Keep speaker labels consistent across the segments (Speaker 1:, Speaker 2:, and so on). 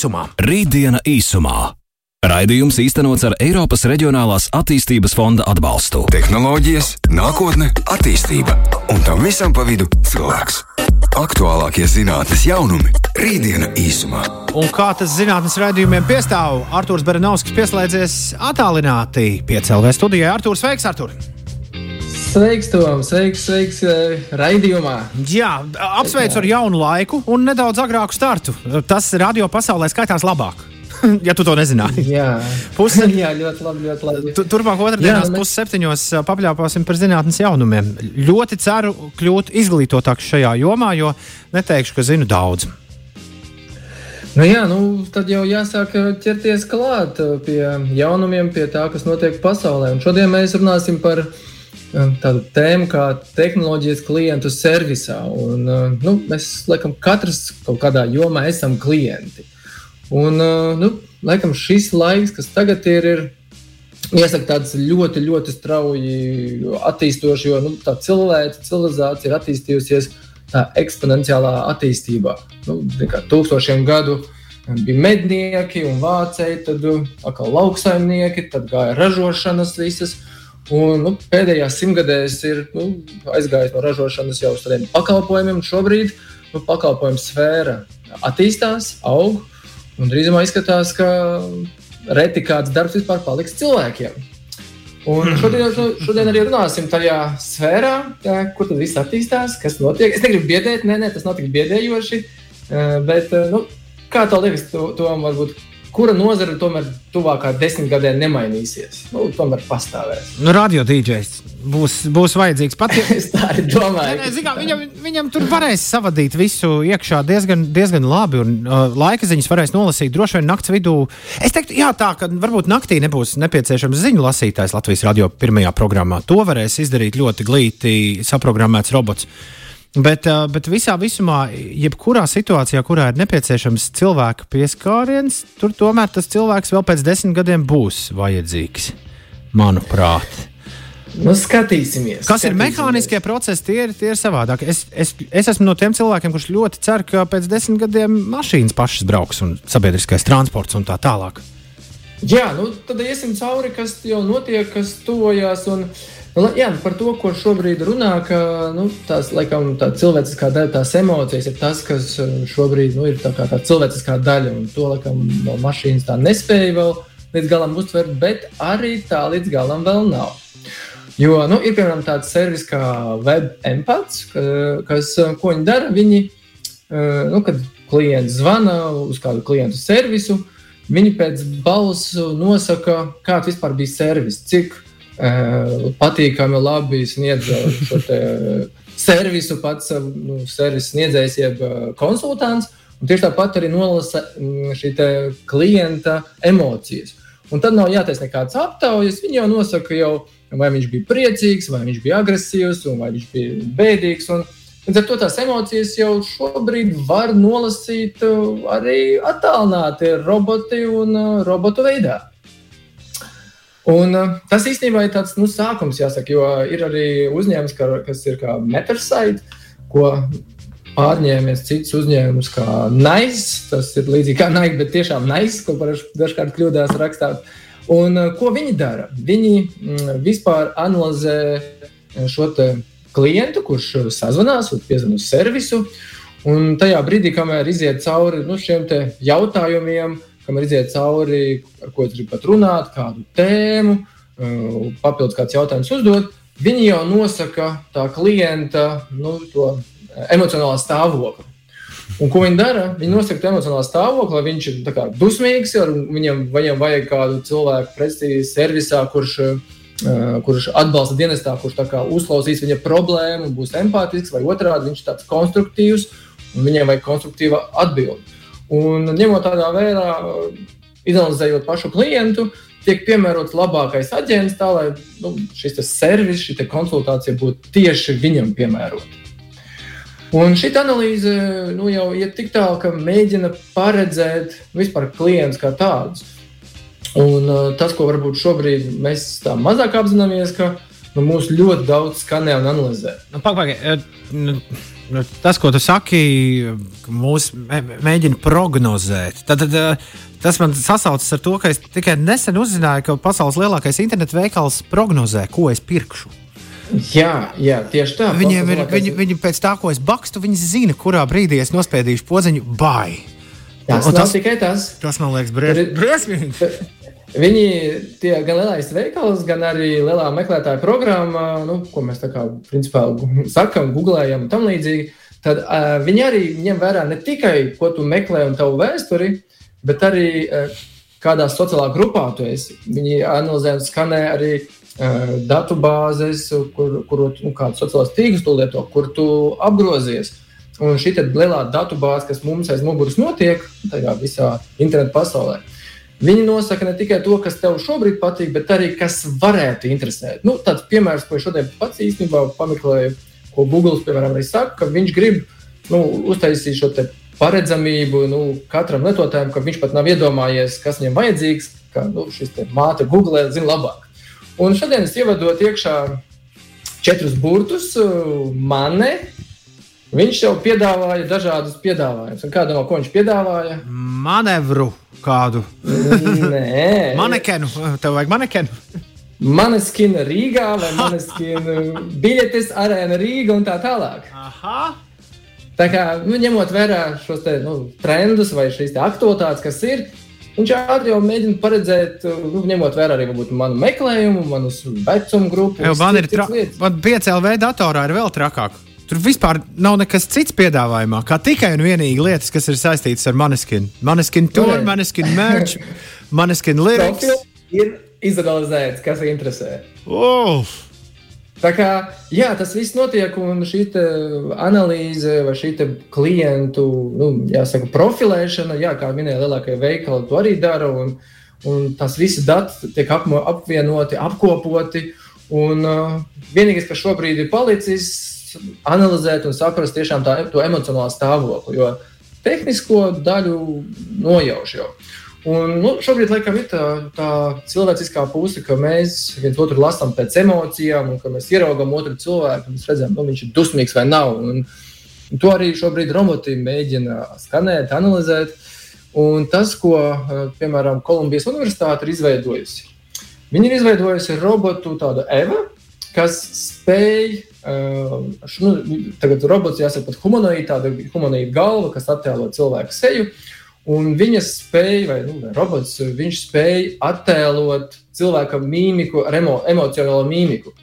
Speaker 1: īsumā. Rītdiena īsumā. Raidījums īstenots ar Eiropas Reģionālās attīstības fonda atbalstu.
Speaker 2: Tehnoloģijas, nākotne, attīstība un tam visam pa vidu cilvēks. Aktuālākie zinātnīs jaunumi - Rītdiena īsumā.
Speaker 3: Un kā tas zinātnīs raidījumiem piestāv, Arthurs Beranovskis pieslēdzies attālināti pie CLV studijai. Arthurs, sveiks, Artur!
Speaker 4: Sveiks, Tom! Sveiks, sveiks uh, raidījumā!
Speaker 3: Jā, apsveicu ar jaunu laiku un nedaudz agrāku startu. Tas radio pasaulē skaitās labāk. ja tu to nezināji.
Speaker 4: Jā,
Speaker 3: Puse,
Speaker 4: jā ļoti labi. Ļoti labi.
Speaker 3: tu, turpmāk otrdienās
Speaker 4: mēs-
Speaker 3: pusseptiņos ā, papļāpāsim par zinātnes jaunumiem. Ļoti ceru kļūt izglītotāks šajā jomā, jo neteikšu, ka zinu daudz.
Speaker 4: Nu, jā, nu, tad jau jāsāk uh, ķerties klāt pie jaunumiem, pie tā, kas notiek pasaulē. Un šodien mēs runāsim par uh, tādu tēmu kā tehnoloģijas klientu servisā. Un, uh, nu, mēs, laikam, katrs kaut kādā jomā esam klienti. Un, uh, nu, laikam, šis laiks, kas tagad ir, ir Iesaka tāds ļoti, ļoti strauji attīstošs, jo nu, tā cilvēka civilizācija ir attīstījusies tā eksponenciālā attīstībā. Nu, tūkstošiem gadu bija mednieki un vācēji, tad atkal lauksaimnieki, tad gāja ražošanas visas. Un, nu, pēdējās simtgadēs ir nu, aizgājis no ražošanas jau uz tādiem pakalpojumiem. un Šobrīd nu, pakalpojumu sfēra attīstās, aug. Un drīzumā izskatās, ka reti kāds darbs vispār paliks cilvēkiem. Un šodien, šodien arī runāsim tajā sfērā, tā, kur tad viss attīstās, kas notiek. Es negribu biedēt, nē, nē tas nav tik biedējoši. eh, Bet, eh, nu, kā tev liekas, to, to varbūt, kura nozara tomēr tuvākā desmitgadē nemainīsies? Nu, tomēr pastāvēs.
Speaker 3: Nu, radio DJs būs, būs vajadzīgs pat.
Speaker 4: Es tā arī domāju.
Speaker 3: Nē, nē, kā, viņam, viņam tur varēs savadīt visu iekšā diezgan, diezgan labi, un uh, laika ziņas varēs nolasīt. Droši vien naktas vidū. Es teiktu, jā, tā, ka varbūt naktī nebūs nepieciešams ziņu lasītājs Latvijas radio pirmajā programmā. To varēs izdarīt ļoti glīti saprogrammēts robots. Bet, uh, bet visā visumā, jebkurā situācijā, kurā ir nepieciešams cilvēka pieskāriens, tur tomēr tas cilvēks vēl pēc desmit gadiem būs vajadzīgs. Manuprāt.
Speaker 4: Nu, skatīsimies.
Speaker 3: Kas ir
Speaker 4: skatīsimies.
Speaker 3: mehāniskie procesi, tie ir, tie ir savādāk. Es, es, es esmu no tiem cilvēkiem, kurš ļoti cer, ka pēc desmit gadiem mašīnas pašas brauks un sabiedriskais transports un tā tālāk.
Speaker 4: Jā, nu, tad iesim cauri, kas jau notiek, kas tuvojas. Un, nu, jā, par to, ko šobrīd runā, ka nu, tās laikam, tā cilvēciskā daļa, tās emocijas ir tas, kas eh, šobrīd nu, ir tā, tā cilvēciskā daļa. To laikam no mašīnas tā nespēja vēl līdz galam uztvert, bet arī tā līdz galam vēl nav. Jo nu, ir piemēram tāds servis kā WebEmpats, ka- kas eh, ko viņi dara. Viņi, eh, nu, kad klients zvana uz kādu klientu servisu, viņi pēc balsu nosaka, kāds vispār bija servis, cik uh, patīkami, labi sniedz uh, šo te, uh, servisu pats uh, nu, servisu sniedzējs, jeb uh, konsultants. Un tieši tāpat arī nolasa mm, šī klienta emocijas. Un tad nav jātaisa nekādas aptaujas. Viņi jau nosaka, jau, vai viņš bija priecīgs, vai viņš bija agresīvs, vai viņš bija bēdīgs. Un, Līdz ar to tās emocijas jau šobrīd var nolasīt uh, arī attālināti roboti un uh, robotu veidā. Un, uh, tas īstenībā ir tāds nu, sākums, jāsaka, jo ir arī uzņēmums, ka- kas ir kā Metasite, ko pārņēmies cits uzņēmums, kā Nice. Tas ir līdzīgi kā Nike, bet tiešām Nice, ko dažkārt kļūdās rakstīt. Un ko viņi dara? Viņi mm, vispār analizē šo te klientu, kurš sazvanās, vai piezvanīs uz servisu. Un tajā brīdī, kamēr iziet cauri nu, šiem jautājumiem, kamēr iziet cauri, ar ko viņš grib pat runāt, kādu tēmu, uh, papildus kāds jautājums uzdot, viņi jau nosaka tā klienta nu, to emocionālā stāvokli. Un ko viņi dara? Viņi nosaka emocionālo stāvokli, lai viņš ir dusmīgs, jo viņam, viņam vajag kādu cilvēku pretī servisā, kurš, uh, kurš atbalsta dienestā, kurš uzklausīs viņa problēmu, būs empātisks, vai otrādi viņš ir tāds konstruktīvs, un viņam vajag konstruktīva atbildi. Un ņemot tādā vērā, izanalizējot pašu klientu, tiek piemērots labākais aģents, tā lai nu, šis servis, šī konsultācija būtu tieši viņam piemērota. Un šī analīze nu, jau iet tik tālu, ka mēģina paredzēt vispār klientus kā tādus. Un, uh, tas, ko varbūt šobrīd mēs tā mazāk apzināmies, ka nu, mūs ļoti daudz skanē un analizē.
Speaker 3: Nu, Pagaidām, nu, tas, ko tu saki, mūs mēģina prognozēt. Tad, tad, uh, tas man sasaucas ar to, ka es tikai nesen uzzināju, ka pasaules lielākais internetu veikals prognozē, ko es pirkšu.
Speaker 4: Jā, jā, tieši tā.
Speaker 3: Viņiem ir, viņi, viņi pēc tā, ko es bakstu, viņi zina, kurā brīdī es nospiedīšu podziņu bai.
Speaker 4: Tas nav tikai tas.
Speaker 3: Tas man liekas briesmīgi.
Speaker 4: Viņi tie gan lielais veikals, gan arī lielā meklētāja programma, nu, ko mēs tā kā principā sakām, googlējam un tam līdzīgi. Tad uh, viņi arī ņem vērā ne tikai, ko tu meklē un tavu vēsturi, bet arī uh, kādā sociālā grupā tu esi. Viņi analizē un skanē arī uh, datu bāzes, kur, kur nu, kādu sociālo tīklus tu lieto, kur tu apgrozies. Un šī lielā datu bāze, kas mums aiz muguras notiek, tajā visā internetu pasaulē, uh, Viņi nosaka ne tikai to, kas tev šobrīd patīk, bet arī kas varētu interesēt. Nu, tāds piemērs, ko es šodien pats īstenībā pameklēju, ko Google piemēram, arī saka, ka viņš grib nu, uztaisīt šo paredzamību nu, katram lietotājam, ka viņš pat nav iedomājies, kas viņam vajadzīgs, ka nu, šis māte Google zina labāk. Un šodien es ievadot iekšā četrus burtus, mane, Viņš jau piedāvāja dažādus piedāvājumus. Kādu no ko viņš piedāvāja?
Speaker 3: Manevru kādu.
Speaker 4: Nē,
Speaker 3: manekenu. Tev vajag manekenu.
Speaker 4: Maneskina Rīgā vai maneskina biļetes arēna Rīga un tā tālāk.
Speaker 3: Aha.
Speaker 4: Tā kā nu, ņemot vērā šos te, nu, trendus vai šīs aktualitātes, kas ir, viņš ātri jau mēģina paredzēt, nu, ņemot vērā arī varbūt, manu meklējumu, manus vecumu grupu.
Speaker 3: Jo man ir tra... man 5LV datorā ir vēl trakāk. Tur vispār nav nekas cits piedāvājumā, kā tikai un vienīgi lietas, kas ir saistītas ar maneskinu. Maneskinu tur, maneskinu merch, maneskinu lyrics.
Speaker 4: Ir izanalizēts, kas interesē.
Speaker 3: Oh.
Speaker 4: Tā kā jā, tas viss notiek, un šī analīze vai šī klientu nu, jāsaka, profilēšana, jā, kā minēja lielākie veikali, to arī dara. Un, un tas visi dati tiek apvienoti, apkopoti. Un, uh, vienīgais, kas šobrīd ir palicis, analizēt un saprast tiešām tā, to emocionālo stāvokli, jo tehnisko daļu nojauš jau. Un, nu, šobrīd laikam, ir tā, tā cilvēciskā puse, ka mēs viens otru lasām pēc emocijām, un ka mēs ieraugām otru cilvēku, un redzam, nu, viņš ir dusmīgs vai nav. Un, un to arī šobrīd roboti mēģina skanēt, analizēt. Un tas, ko piemēram Kolumbijas Universitāte ir izveidojusi, viņi ir izveidojusi robotu tādu Eva, kas spēj nu, tagad robots jāsaka pat humanoīda, tāda humanoīda galva, kas attēlo cilvēku seju. Un viņa spēja, vai nu, robots, viņš spēja attēlot cilvēka mīmiku emo, emocionālo mīmiku.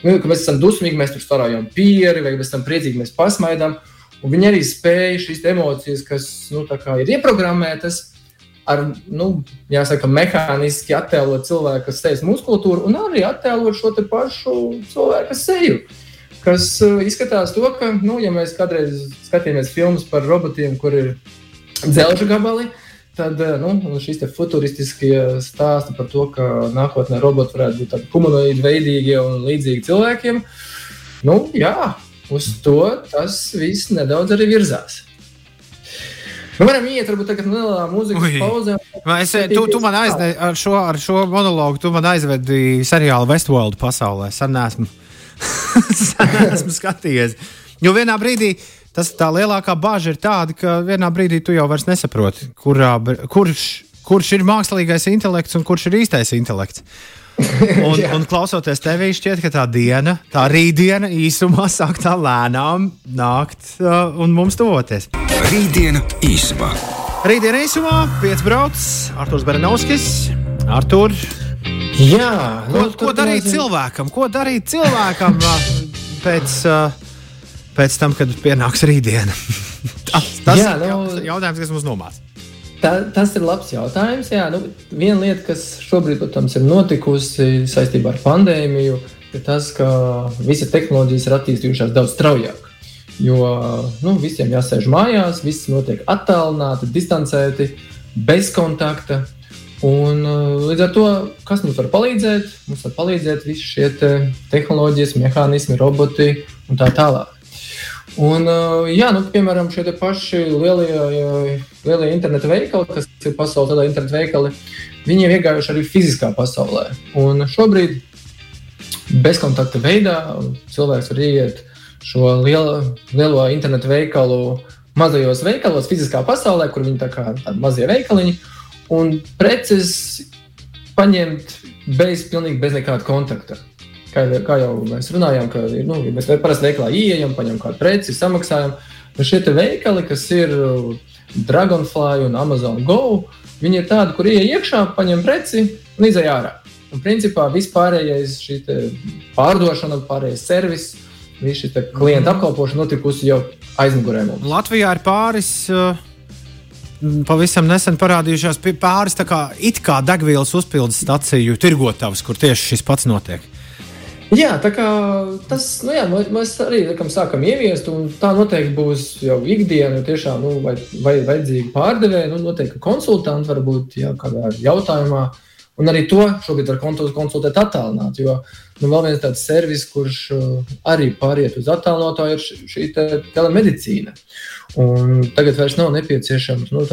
Speaker 4: Nu, kad mēs esam dusmīgi, mēs tur starājam pieri, vai mēs esam priecīgi, mēs pasmaidām. Un viņi arī spēja šīs emocijas, kas nu, ir ieprogrammētas, ar, nu, jāsaka, mehāniski attēlot cilvēka sejas muskulatūru un arī attēlot šo pašu cilvēka seju. Kas uh, izskatās to, ka, nu, ja mēs kādreiz skatījāmies filmas par robotiem, kur ir dzelža gabali, tad uh, nu, šīs futuristiskie stāsti par to, ka nākotnē roboti varētu būt tādi humanoidi, veidīgi un līdzīgi cilvēkiem, nu, jā, uz to tas viss nedaudz arī virzās. Nu, varam iet, varbūt tagad nelielā mūzikas pauzē.
Speaker 3: Es, tu, tu man aizvedi ar šo, ar šo monologu, tu man aizvedi seriālu Westworld pasaulē. Sen esmu, sen esmu skatījies. Jo vienā brīdī tas tā lielākā bāža ir tāda, ka vienā brīdī tu jau vairs nesaproti, kurā, kurš, kurš ir mākslīgais intelekts un kurš ir īstais intelekts. Un, un klausoties tevī, šķiet, ka tā diena, tā rītdiena īsumā sāk tā lēnām nākt uh, un mums tuvoties.
Speaker 2: Rītdiena īsumā.
Speaker 3: Rītdiena īsumā piecbrauc Arthurs Beranovskis. Artur,
Speaker 4: Jā,
Speaker 3: ko, nu, ko darīt nezinu. cilvēkam? Ko darīt cilvēkam uh, pēc, uh, pēc tam, kad pienāks rītdiena? tas tas Jā, nu, ir jautājums, kas mums nomāca.
Speaker 4: Tā, tas ir labs jautājums. Jā, nu, viena lieta, kas šobrīd, protams, ir notikusi saistībā ar pandēmiju, ir tas, ka visas tehnoloģijas ir attīstījušās daudz straujāk. Jo nu, visiem jāsēž mājās, viss notiek attālināti, distancēti, bez kontakta. Un, līdz ar to, kas mums var palīdzēt? Mums var palīdzēt visi šie te tehnoloģijas, mehānismi, roboti un tā tālāk. Un, jā, nu, piemēram, šie paši lielie, lielie interneta veikali, kas ir pasaules tādā interneta veikali, viņi ir iegājuši arī fiziskā pasaulē. Un šobrīd bezkontakta veidā cilvēks var iet šo lielo, lielo internetu veikalu mazajos veikalos, fiziskā pasaulē, kur viņi tā kā tādi mazie veikaliņi, un preces paņemt bez, pilnīgi bez nekāda kontakta. Kā, kā jau mēs runājām, ka nu, mēs parasti veikalā ieejam, paņemam kādu preci, samaksājam. Un šie veikali, kas ir Dragonfly un Amazon Go, viņi ir tādi, kur ieej iekšā, paņem preci un izai ārā. Un principā vispārējais šī pārdošana, pārējais servis, viss šī klienta mhm. apkalpošana notikusi jau aizmugurē mums.
Speaker 3: Latvijā ir pāris. Uh... Pavisam nesen parādījušās pāris tā kā, kā degvielas uzpildes staciju tirgotavas, kur tieši šis pats notiek.
Speaker 4: Jā, tā kā tas, nu jā, mēs arī likam, sākam ieviest, un tā noteikti būs jau ikdiena. Tiešām, nu, vai, vai vajadzīgi pārdevēji, nu, noteikti konsultanti varbūt jā, kādā jautājumā. Un arī to šobrīd var konsultēt attālināti. Jo nu, vēl viens tāds servis, kurš uh, arī pāriet uz attālināto, ir šī te telemedicīna. Un tagad vairs nav nepieciešams nu,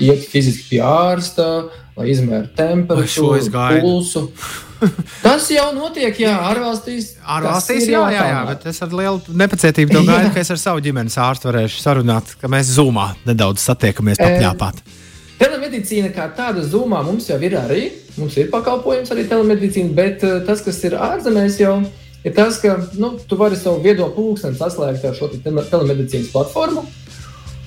Speaker 4: iet fiziski pie ārsta, lai izmērītu temperatūru, pulsu. Tas jau notiek, jā, ārvalstīs.
Speaker 3: Ārvalstīs, jā, jā, jā, bet es ar lielu nepacietību to gaidu, ka es ar savu ģimenes ārstu varēšu sarunāt, ka mēs zumā nedaudz satiekamies, papļāpāt. E
Speaker 4: Telemedicīna kā tāda zumā mums jau ir arī. Mums ir pakalpojums arī telemedicīna, bet tas, kas ir ārzemēs, jau ir tas, ka nu, tu vari savu viedo pulksteni saslēgt ar šo te telemedicīnas platformu.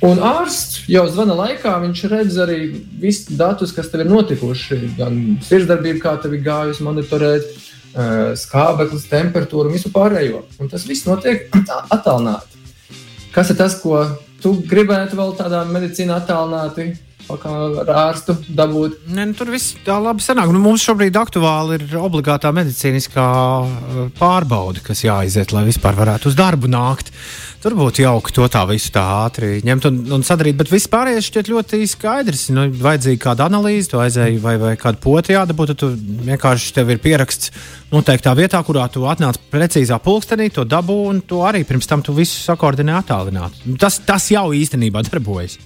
Speaker 4: Un ārsts jau zvana laikā, viņš redz arī visus datus, kas tev ir notikuši. Gan sirdsdarbība, kā tev ir gājusi, monitorēt, eh, skābeklis, temperatūru un visu pārējo. Un tas viss notiek attālināti. Kas ir tas, ko tu gribētu vēl tādā medicīnā attālināti? Ar ārstu dabūt.
Speaker 3: Ne, nu, tur viss tā labi sanāk. Nu, mums šobrīd aktuāli ir obligātā medicīniskā eh, pārbaude, kas jāiziet, lai vispār varētu uz darbu nākt. Tur būtu jauki to tā visu tā ātri ņemt un, un sadarīt, bet viss pārējais šķiet ļoti skaidrs. Nu, vajadzīga kāda analīze, tu aizēji vai, vai kādu poti jādabū, tad vienkārši tev ir pieraksts noteiktā vietā, kurā tu atnāc precīzā pulkstenī, to dabū un to arī pirms tam tu visu sakoordinē attālināti. Tas, tas jau īstenībā darbojas.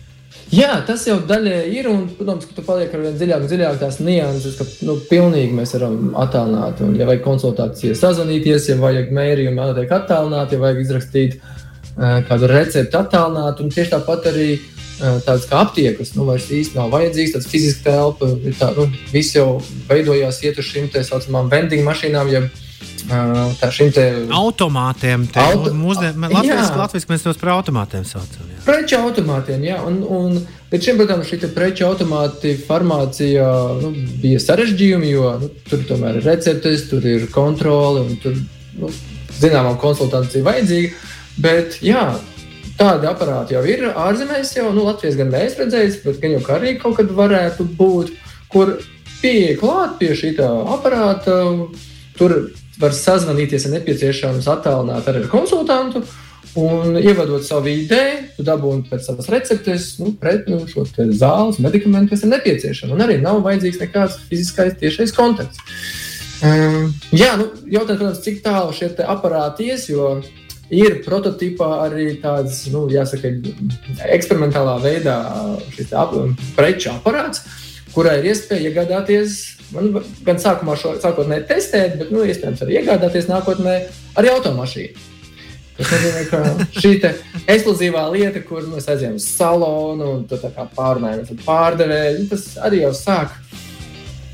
Speaker 4: Jā, tas jau daļai ir. Un, protams, ka tu paliek ar vien dziļāk dziļāk tās nianses, ka nu, pilnīgi mēs varam attālināt. Un, ja vajag konsultācijas, sazvanīties, ja vajag mērījumu, jānotiek attālināt, ja vajag izrakstīt uh, kādu recepti attālināt. Un tieši tāpat arī uh, tādas kā aptiekas, nu, vairs īsti nav vajadzīgs, tāds fizisks telpa. Tā, nu, viss jau veidojās iet uz šīm tā saucamām vending mašīnām. Ja,
Speaker 3: Tā šim te automātiem, te Auto... mūsdien, Latvijas, Latvijas mēs tos par automātiem saucam.
Speaker 4: Jā. Preču automātiem, jā. Un, un līdz šim, protams, šī preču automāti farmācija nu, bija sarežģījumi, jo nu, tur tomēr ir receptes, tur ir kontrole un tur, nu, zināmā konsultācija vajadzīga. Bet, jā, tādi aparāti jau ir ārzemēs, jau nu, Latvijas gan mēs redzējām, bet gan jau arī kaut kad varētu būt, kur pieeja klāt pie šī aparāta. Tur var sazvanīties, ja nepieciešams, attālināt ar konsultantu. Un ievadot savu ideju, tu dabūji pēc savas receptes, nu, pret nu, šo zāles medikamentu, kas ir nepieciešams. Un arī nav vajadzīgs nekāds fiziskais tiešais kontakts. Um, jā, nu, jautājums, protams, cik tālu šie aparāti ies, jo ir prototipā arī tāds, nu, jāsaka, eksperimentālā veidā šis ap, preču aparāts, kurai ir iespēja iegādāties Man gan sākumā šo sākotnēji testēt, bet, nu, iespējams, arī iegādāties nākotnē arī automašīnu. Tas nozīmē, ka šī ekskluzīvā lieta, kur mēs aizjām uz salonu un pārunājam ar pārdevēju, tas arī jau sāk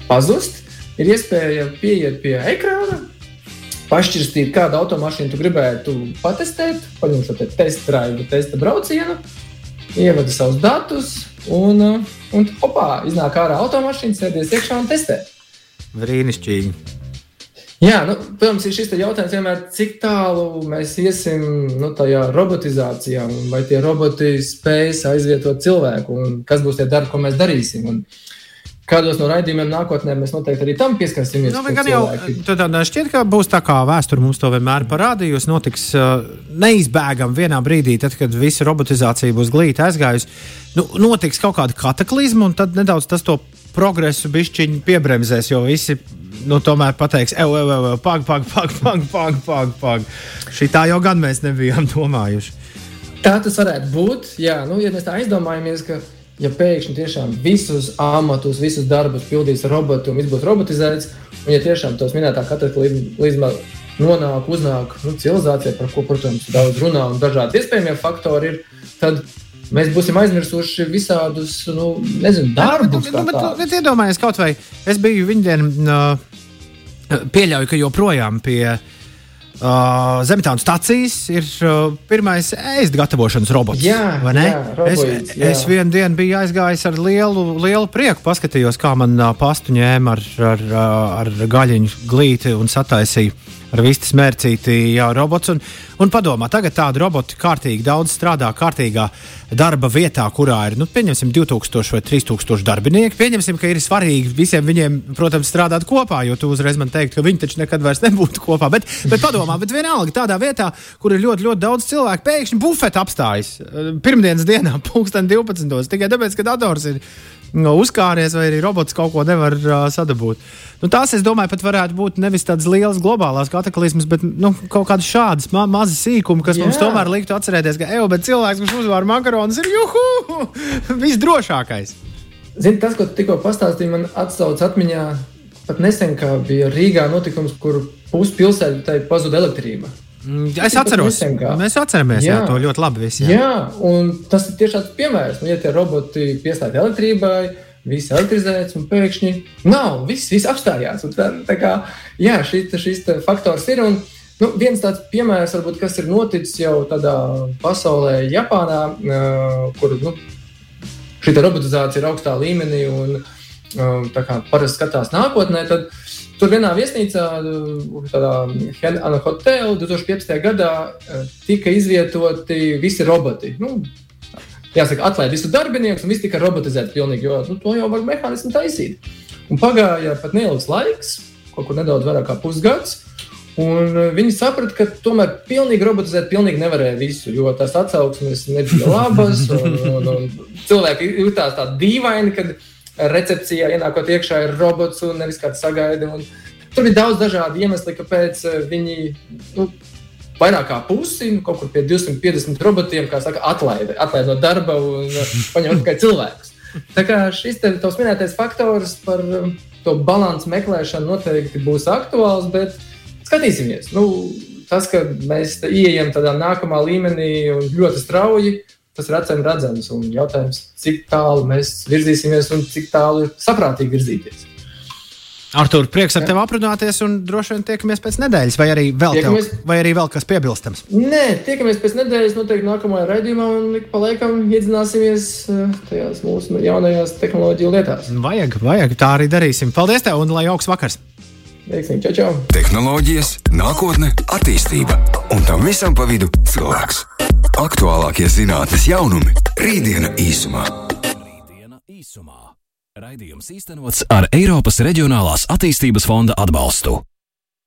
Speaker 4: pazust. Ir iespēja pieiet pie ekrāna, pašķirstīt, kādu automašīnu tu gribētu patestēt, paņemt šo te testa drive, testa braucienu, ievada savus datus un Un opā, iznāk ārā automašīna, sēdies iekšā un testē.
Speaker 3: Brīnišķīgi.
Speaker 4: Jā, nu, protams, ir šis jautājums vienmēr, cik tālu mēs iesim nu, tajā robotizācijā, vai tie roboti spēs aizvietot cilvēku, un kas būs tie darbi, ko mēs darīsim. Un, Kādos no raidījumiem nākotnē mēs noteikti arī tam pieskarsimies.
Speaker 3: Nu, gan jau tādā šķiet, ka būs tā kā vēsture mums to vienmēr parādījusi. Notiks uh, neizbēgami vienā brīdī, tad, kad visa robotizācija būs glīti aizgājusi. Nu, notiks kaut kāda kataklizma, un tad nedaudz tas to progresu bišķiņu piebremzēs, jo visi nu, tomēr pateiks, ej, ej, ej, pag, pag, pag, pag, pag, pag, pag. Šī tā jau gan mēs nebijām domājuši.
Speaker 4: Tā tas varētu būt. Jā, nu, ja mēs tā aizdomājamies, ka ja pēkšņi tiešām visus amatus, visus darbus pildīs roboti un viss būs robotizēts, un ja tiešām tos minētā kataklizma nonāk, uznāk nu, civilizācijā, par ko, protams, daudz runā un dažādi iespējamie faktori ir, tad mēs būsim aizmirsuši visādus, nu, nezinu, darbus.
Speaker 3: Nu, bet, bet, bet iedomājieties, kaut vai es biju viņa dienā, uh, pieļauju, ka joprojām pie uh, Zemtānu stācijas ir uh, pirmais ēst gatavošanas robots.
Speaker 4: Jā, jā, robots,
Speaker 3: es, jā. es vienu dienu biju aizgājis ar lielu, lielu prieku, paskatījos, kā man uh, pastu ņēma ar, ar, ar, ar gaļiņu glīti un sataisīju ar vistas mērcīti jā, robots. Un, un padomā, tagad tādi roboti kārtīgi daudz strādā kārtīgā darba vietā, kurā ir, nu, pieņemsim, 2000 vai 3000 darbinieki. Pieņemsim, ka ir svarīgi visiem viņiem, protams, strādāt kopā, jo tu uzreiz man teiktu, ka viņi taču nekad vairs nebūtu kopā. Bet, bet padomā, bet vienalga tādā vietā, kur ir ļoti, ļoti daudz cilvēku, pēkšņi bufeta apstājas pirmdienas dienā, pulksten 12. tikai tāpēc, ka dators ir uzkāries vai arī robots kaut ko nevar uh, sadabūt. Nu, tās, es domāju, pat varētu būt nevis tādas lielas globālās kataklizmas, bet nu, kaut kādas šādas ma mazas sīkumi, kas Jā. mums tomēr liktu atcerēties, ka ej, bet cilvēks, kurš uzvar makaronus, ir juhu! Visdrošākais!
Speaker 4: Zini, tas, ko tu tikko pastāstīji, man atsauc atmiņā pat nesen, kā bija Rīgā notikums, kur puspilsētai pazuda elektrība.
Speaker 3: Mm, es atceros, mēs atceramies jā. Jā, to ļoti labi. Visi,
Speaker 4: jā. jā, un tas ir tieši tāds piemērs. Nu, ja tie roboti pieslēgti elektrībai, viss elektrizēts un pēkšņi nav, viss, viss apstājās. Tā, tā kā, jā, šis, šis faktors ir. Un, nu, viens tāds piemērs, varbūt, kas ir noticis jau tādā pasaulē, Japānā, uh, kur nu, šī robotizācija ir augstā līmenī un uh, parasti skatās nākotnē. Tad, Tur vienā viesnīcā, tādā Hena Hotel 2015. gadā, eh, tika izvietoti visi roboti. Nu, jāsaka, atlaid visu darbinieku, un viss tika robotizēts pilnīgi, jo nu, to jau var mehānismi taisīt. Un pagāja pat neilgs laiks, kaut kur nedaudz vairāk kā pusgads. Un eh, viņi saprata, ka tomēr pilnīgi robotizēt pilnīgi nevarēja visu, jo tās atsauksmes nebija labas. Un, un, un cilvēki jutās tā dīvaini, kad viņi recepcijā ienākot iekšā ir robots un nevis kāds sagaida. Un tur ir daudz dažādu iemeslu, kāpēc eh, viņi nu, vairāk kā pusi, nu, kaut kur pie 250 robotiem, kā saka, atlaida, atlaida no darba un eh, paņem tikai cilvēkus. Tā kā šis te tavs minētais faktors par um, to balansu meklēšanu noteikti būs aktuāls, bet skatīsimies. Nu, tas, ka mēs ieejam tādā nākamā līmenī ļoti strauji, tas ir acīm redzams. Un jautājums, cik tālu mēs virzīsimies un cik tālu ir saprātīgi virzīties.
Speaker 3: Artur, prieks ar tevi aprunāties, un droši vien tiekamies pēc nedēļas, vai arī vēl, tiekamies... tev, vai arī vēl kas piebilstams.
Speaker 4: Nē, tiekamies pēc nedēļas, noteikti nākamajā raidījumā, un ik pa laikam iedzināsimies eh, tajās mūsu jaunajās tehnoloģiju lietās.
Speaker 3: Vajag, vajag, tā arī darīsim. Paldies tev, un lai jauks vakars!
Speaker 4: Veiksim, čau, čau!
Speaker 2: Tehnoloģijas, nākotne, attīstība un tam visam pa vidu cilvēks. Aktuālākie zinātnīs jaunumi - Rītdiena īsumā. Rītdiena
Speaker 1: īsumā. Raidījums īstenots ar Eiropas Reģionālās attīstības fonda atbalstu.